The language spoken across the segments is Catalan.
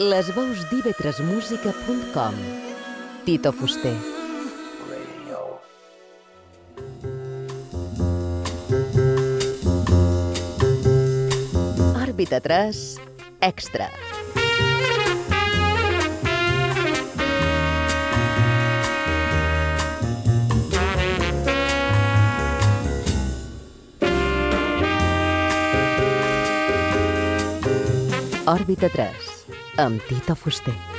Les veus d'ivetresmusica.com Tito Fuster. Òrbita 3 Extra. Òrbita 3 amb Tito Fuster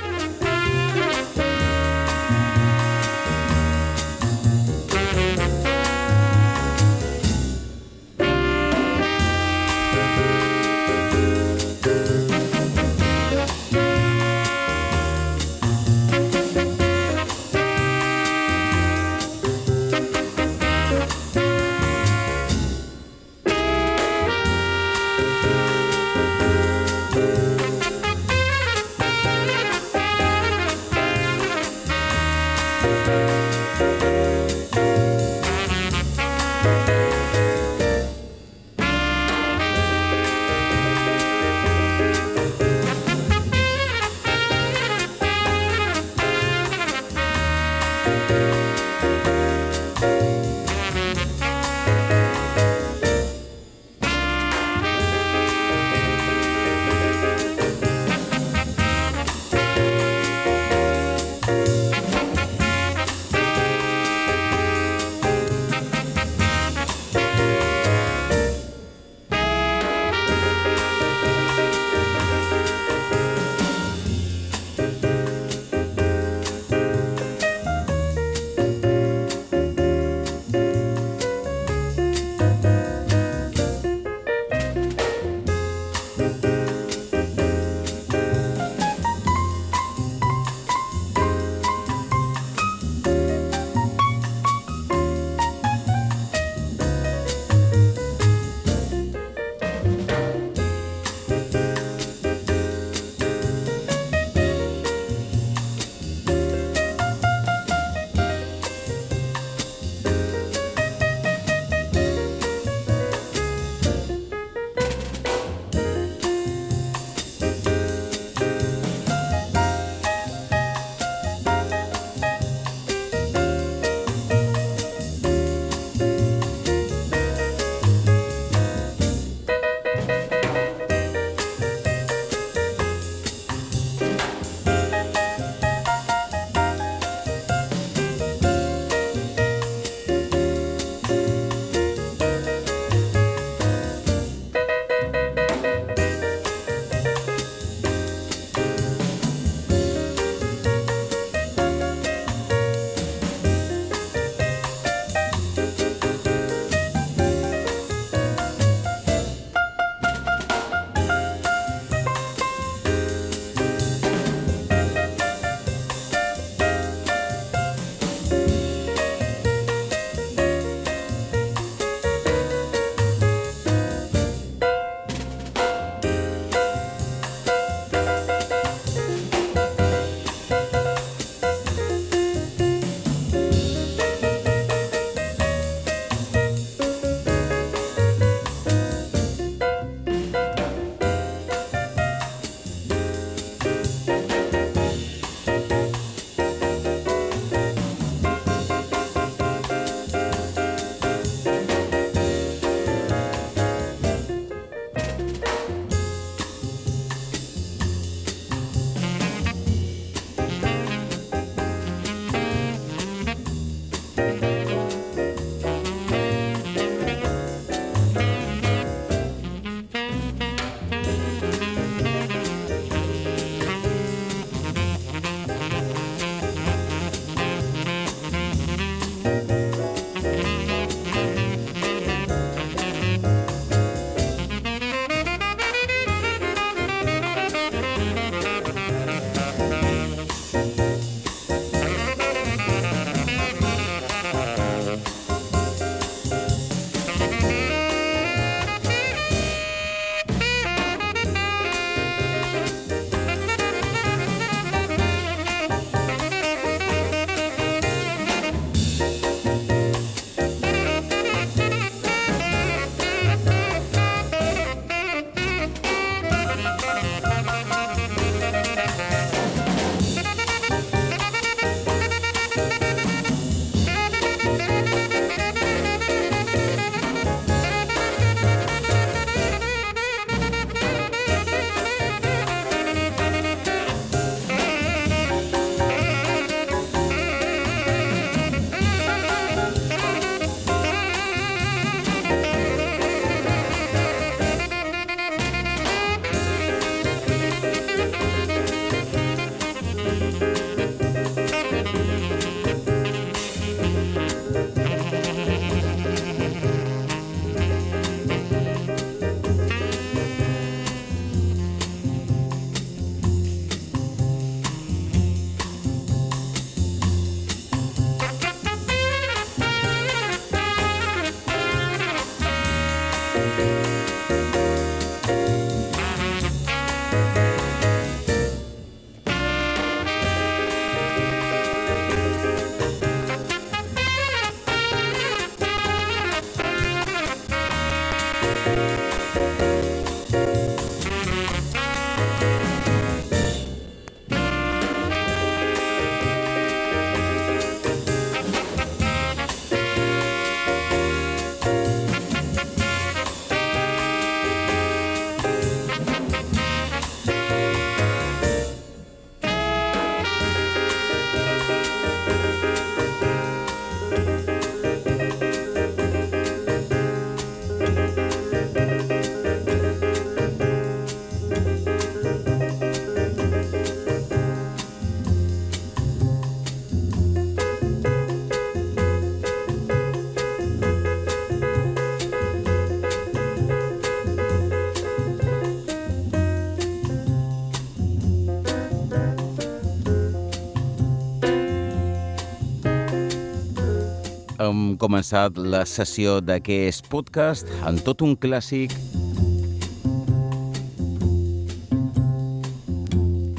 hem començat la sessió d'aquest podcast en tot un clàssic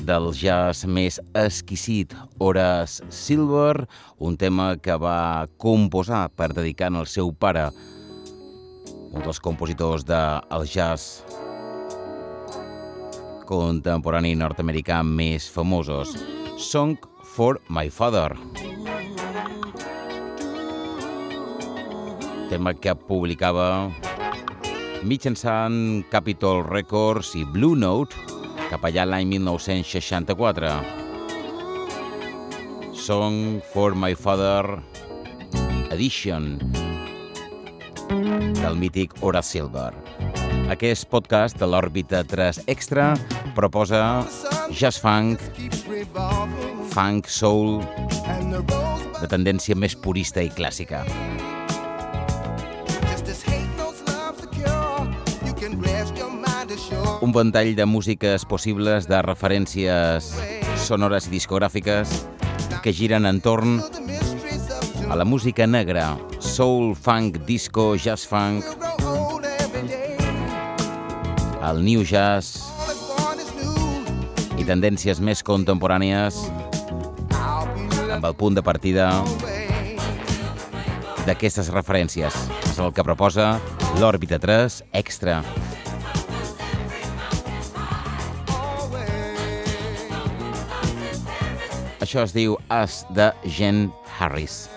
del jazz més exquisit, Horace Silver, un tema que va composar per dedicar al seu pare, un dels compositors del de jazz contemporani nord-americà més famosos, Song for My Father. Tema que publicava mitjançant Capitol Records i Blue Note cap allà l'any 1964. Song for My Father Edition del mític Hora Silver. Aquest podcast de l'òrbita 3 Extra proposa jazz funk, funk, soul, de tendència més purista i clàssica. Un ventall de músiques possibles, de referències sonores i discogràfiques que giren entorn a la música negra, soul, funk, disco, jazz funk, el new jazz i tendències més contemporànies amb el punt de partida d'aquestes referències. És el que proposa l'Òrbita 3 Extra. Això es diu As de Jen Harris.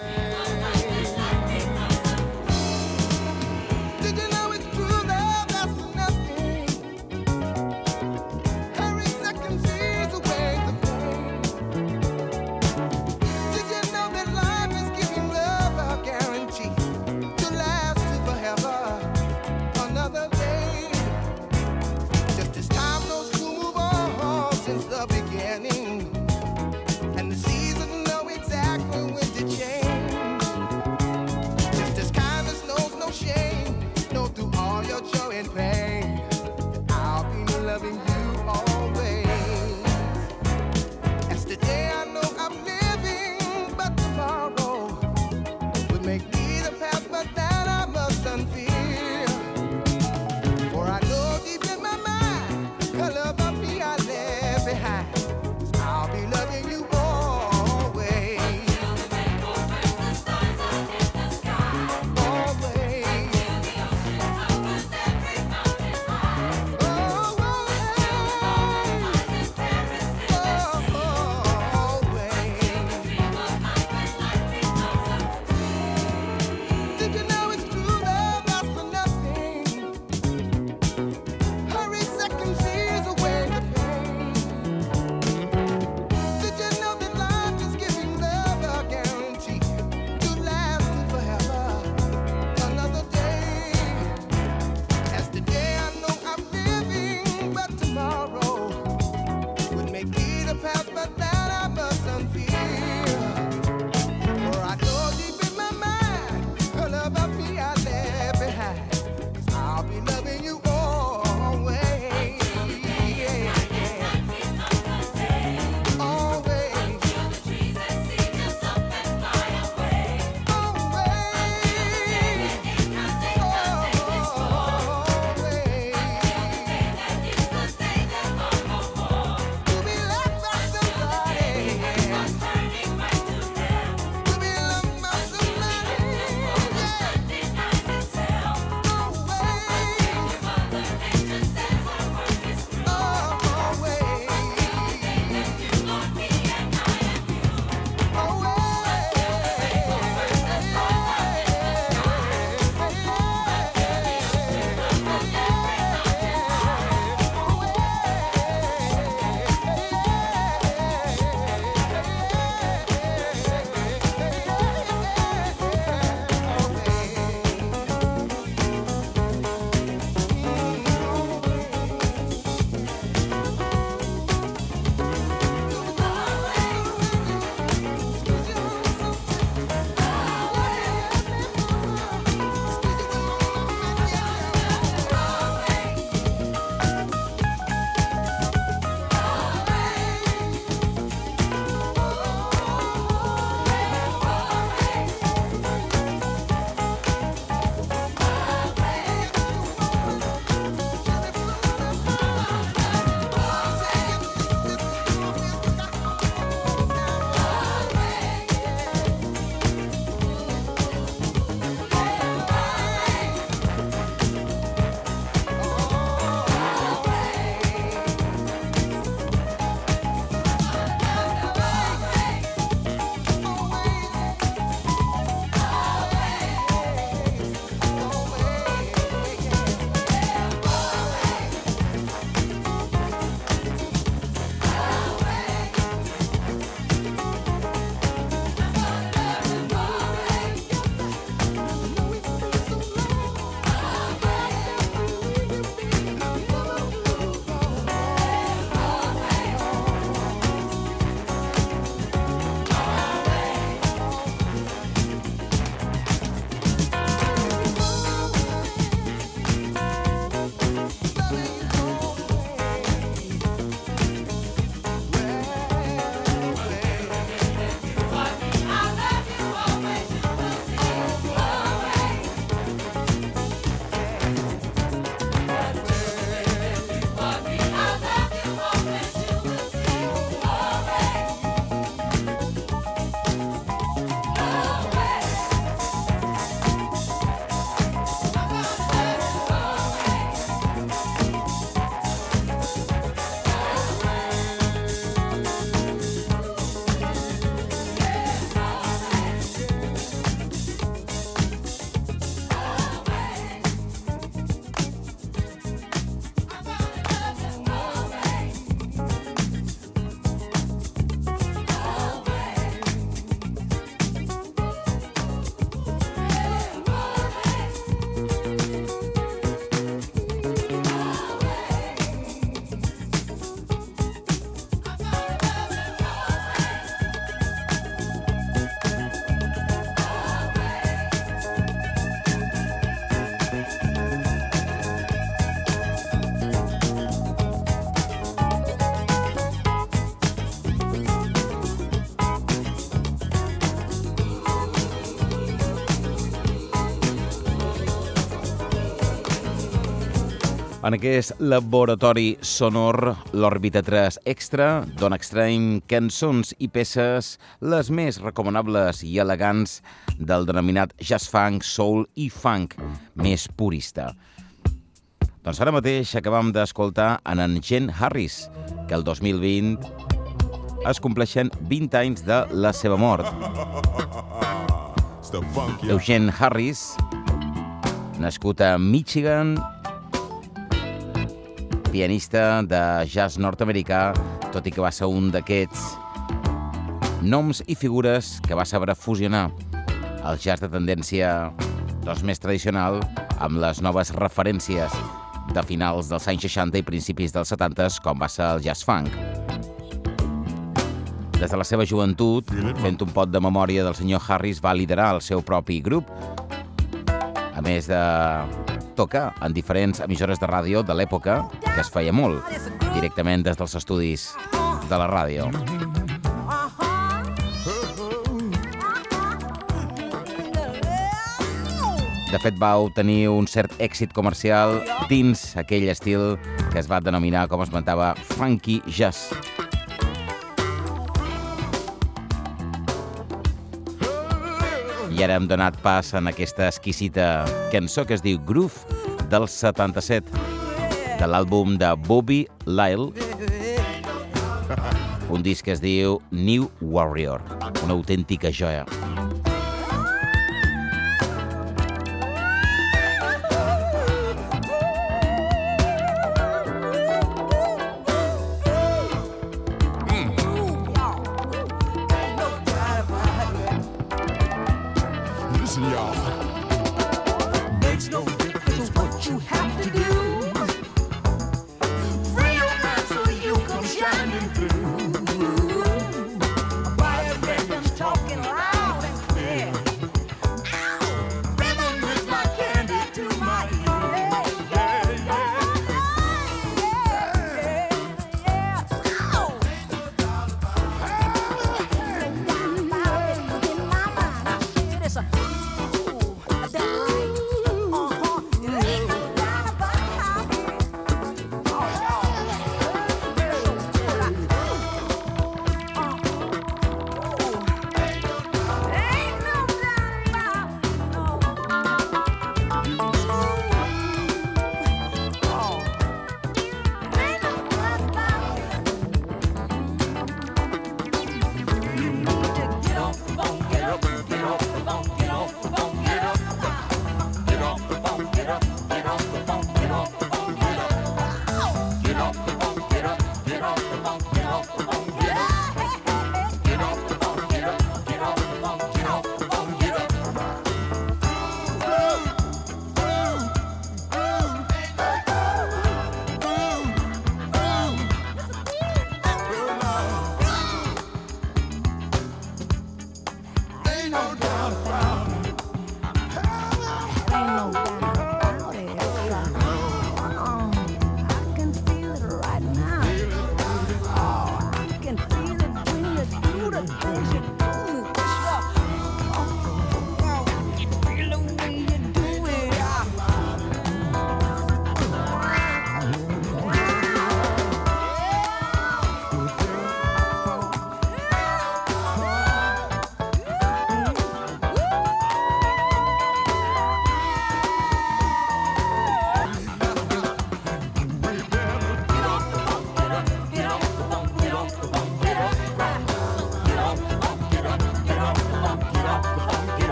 En aquest laboratori sonor, l'òrbita 3 extra dona extrem cançons i peces les més recomanables i elegants del denominat jazz funk, soul i funk més purista. Doncs ara mateix acabam d'escoltar en en Jen Harris, que el 2020 es compleixen 20 anys de la seva mort. Eugene Harris, nascut a Michigan, pianista de jazz nord-americà, tot i que va ser un d'aquests noms i figures que va saber fusionar el jazz de tendència doncs, més tradicional amb les noves referències de finals dels anys 60 i principis dels 70 com va ser el jazz funk. Des de la seva joventut, fent un pot de memòria del senyor Harris, va liderar el seu propi grup, a més de toca en diferents emissores de ràdio de l'època, que es feia molt, directament des dels estudis de la ràdio. De fet, va obtenir un cert èxit comercial dins aquell estil que es va denominar, com es mentava, funky jazz. I ara hem donat pas en aquesta exquisita cançó que es diu Groove del 77 de l'àlbum de Bobby Lyle. Un disc que es diu New Warrior. Una autèntica joia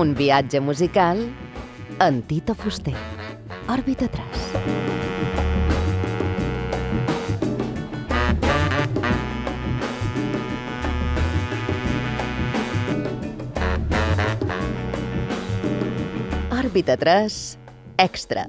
Un viatge musical en Tito Fuster. Òrbita 3. Òrbita 3 Extra.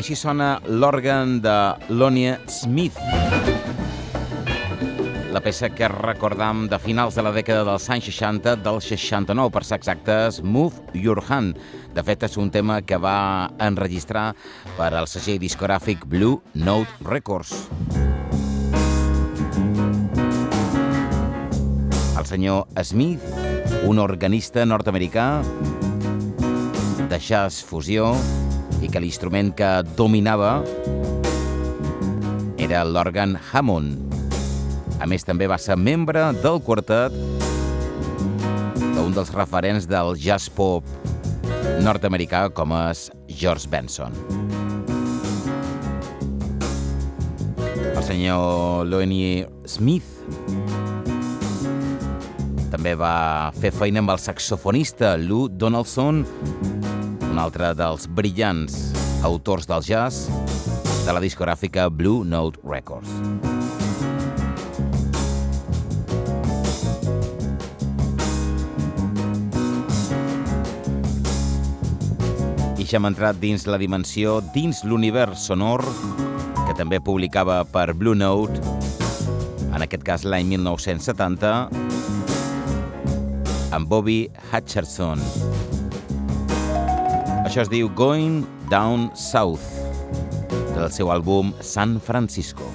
Així sona l'òrgan de Lonia Smith. La peça que recordam de finals de la dècada dels anys 60, del 69, per ser exactes, Move Your Hand. De fet, és un tema que va enregistrar per al segell discogràfic Blue Note Records. El senyor Smith, un organista nord-americà de jazz fusió i que l'instrument que dominava era l'òrgan Hammond. A més, també va ser membre del quartet d'un dels referents del jazz pop nord-americà com és George Benson. El senyor Loenie Smith també va fer feina amb el saxofonista Lou Donaldson, un altre dels brillants autors del jazz de la discogràfica Blue Note Records. I ja hem entrat dins la dimensió, dins l'univers sonor, que també publicava per Blue Note, en aquest cas l'any 1970, amb Bobby Hutcherson. Això es diu Going Down South, del seu àlbum San Francisco.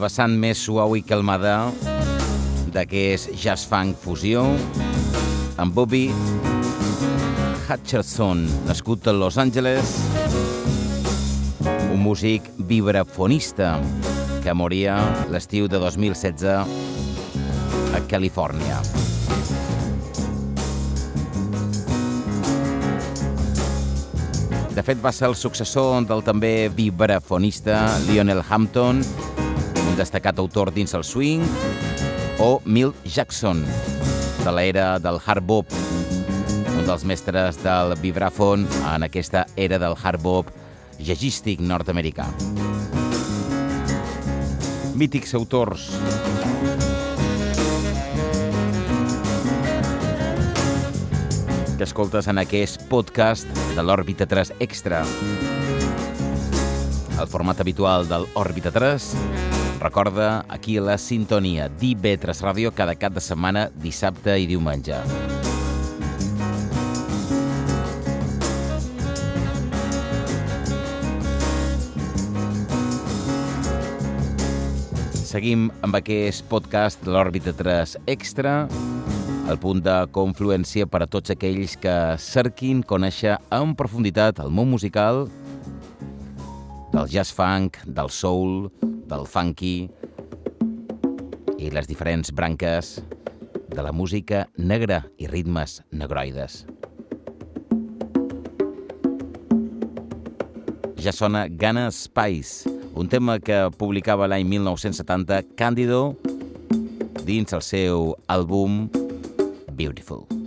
La vessant més suau i calmada de és jazz funk fusió amb Bobby Hutcherson, nascut a Los Angeles, un músic vibrafonista que moria l'estiu de 2016 a Califòrnia. De fet, va ser el successor del també vibrafonista Lionel Hampton, destacat autor dins el swing, o Milt Jackson, de l'era del hard bop, un dels mestres del vibràfon en aquesta era del hard bop jazzístic nord-americà. Mítics autors. que escoltes en aquest podcast de l'Òrbita 3 Extra. El format habitual del Òrbita 3 recorda aquí la sintonia d'IB3 Ràdio cada cap de setmana, dissabte i diumenge. Seguim amb aquest podcast de l'Òrbita 3 Extra, el punt de confluència per a tots aquells que cerquin conèixer en profunditat el món musical del jazz funk, del soul, del funky i les diferents branques de la música negra i ritmes negroides. Ja sona Gana Spice, un tema que publicava l'any 1970 Cándido dins el seu àlbum Beautiful.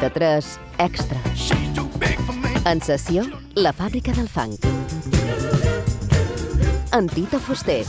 93 Extra. En sessió, la fàbrica del funk. Antita Fuster.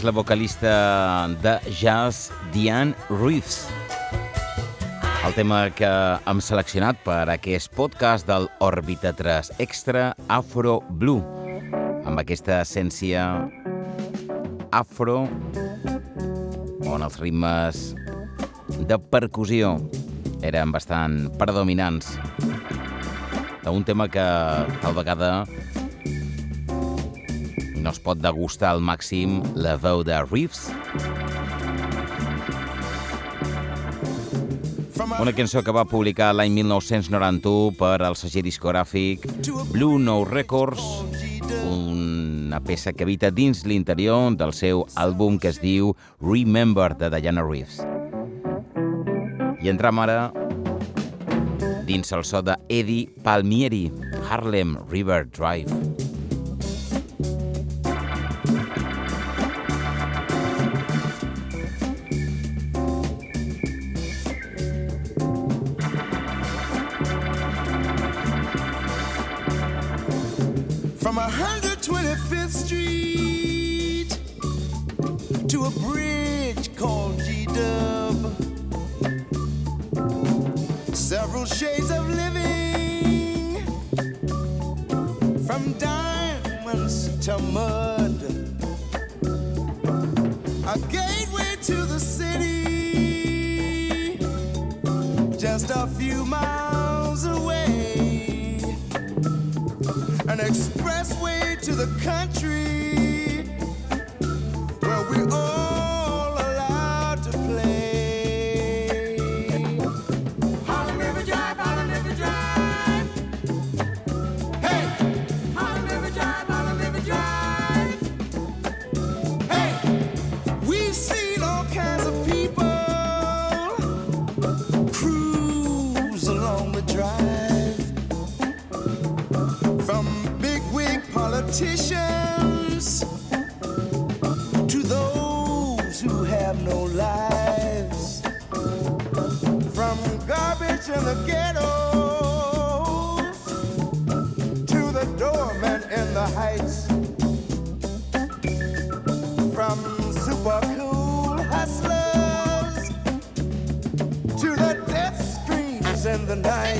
És la vocalista de jazz Diane Reeves. El tema que hem seleccionat per aquest podcast del Òrbita 3 Extra Afro Blue, amb aquesta essència afro, on els ritmes de percussió eren bastant predominants d'un tema que tal vegada no es pot degustar al màxim la veu de Reeves. Una cançó que va publicar l'any 1991 per al segell discogràfic Blue Note Records, una peça que habita dins l'interior del seu àlbum que es diu Remember de Diana Reeves. I entram ara dins el so de Eddie Palmieri, Harlem River Drive. Several shades of living. From diamonds to mud. A gateway to the city, just a few miles away. An expressway to the country the ghetto to the dormen in the heights From super cool high slaves to the death streams in the night.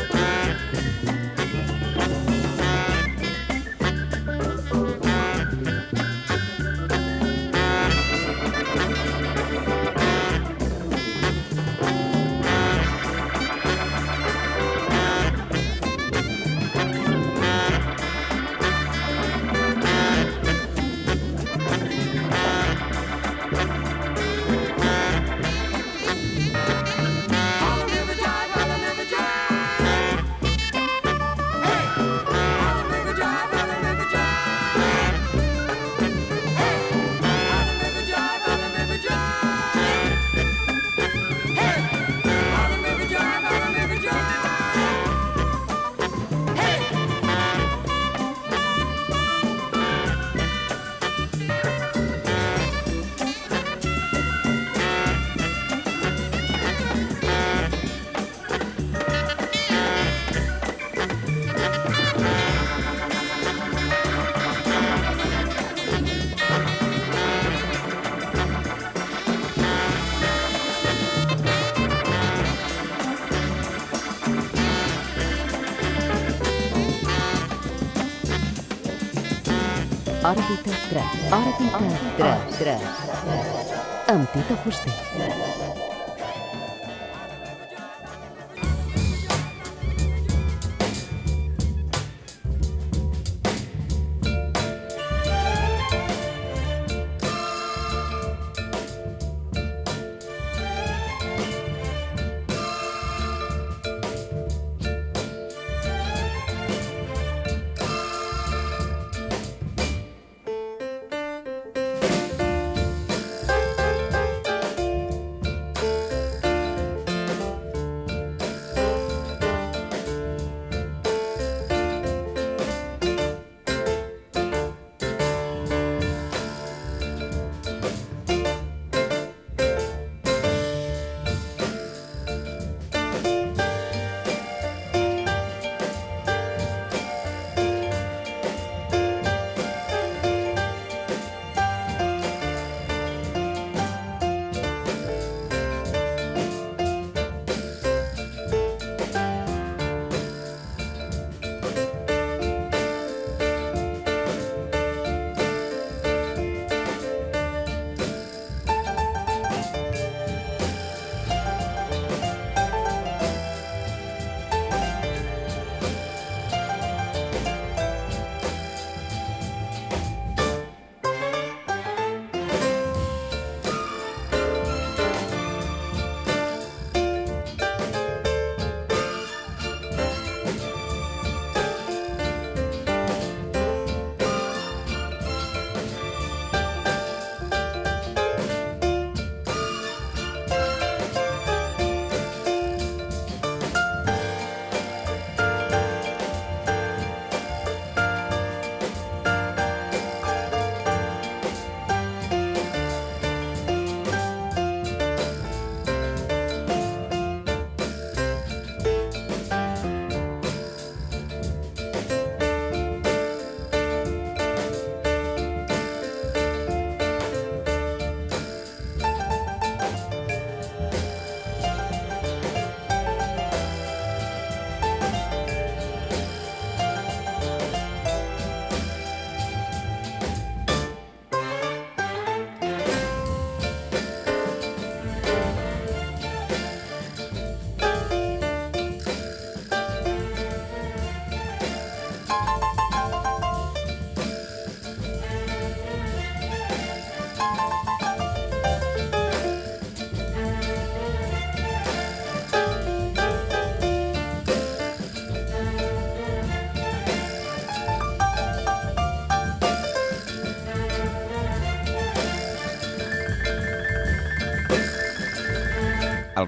Òrbita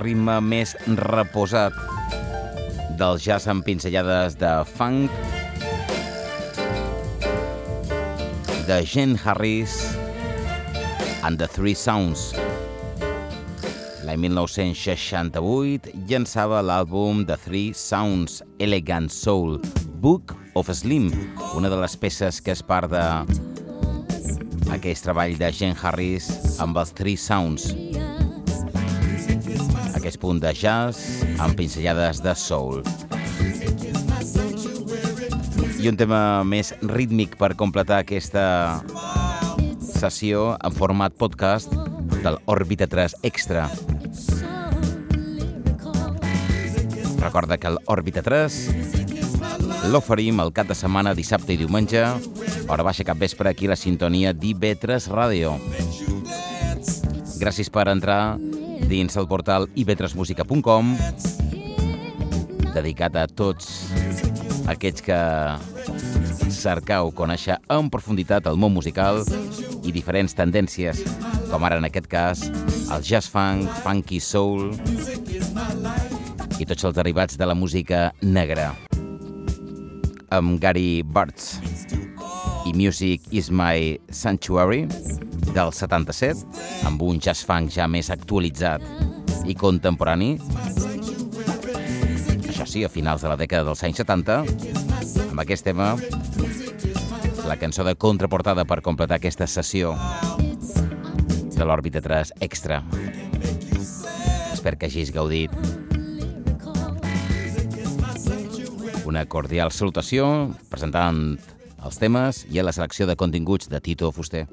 ritme més reposat del jazz amb pinzellades de funk, de Jen Harris and the Three Sounds. L'any 1968 llançava l'àlbum The Three Sounds Elegant Soul, Book of Slim, una de les peces que és part de aquest treball de Jen Harris amb els Three Sounds. Aquest punt de jazz amb pinzellades de soul. I un tema més rítmic per completar aquesta sessió en format podcast del Òrbita 3 Extra. Recorda que l'Òrbita 3 l'oferim el cap de setmana, dissabte i diumenge, hora baixa cap vespre, aquí a la sintonia d'IB3 Ràdio. Gràcies per entrar dins el portal ib3musica.com dedicat a tots aquests que cercau conèixer en profunditat el món musical i diferents tendències, com ara en aquest cas el jazz funk, funky soul i tots els derivats de la música negra. Amb Gary Bartz i Music is my Sanctuary del 77, amb un jazz funk ja més actualitzat i contemporani. Això sí, a finals de la dècada dels anys 70, amb aquest tema, la cançó de contraportada per completar aquesta sessió de l'òrbita 3 extra. Espero que hagis gaudit. Una cordial salutació presentant els temes i a la selecció de continguts de Tito Fuster.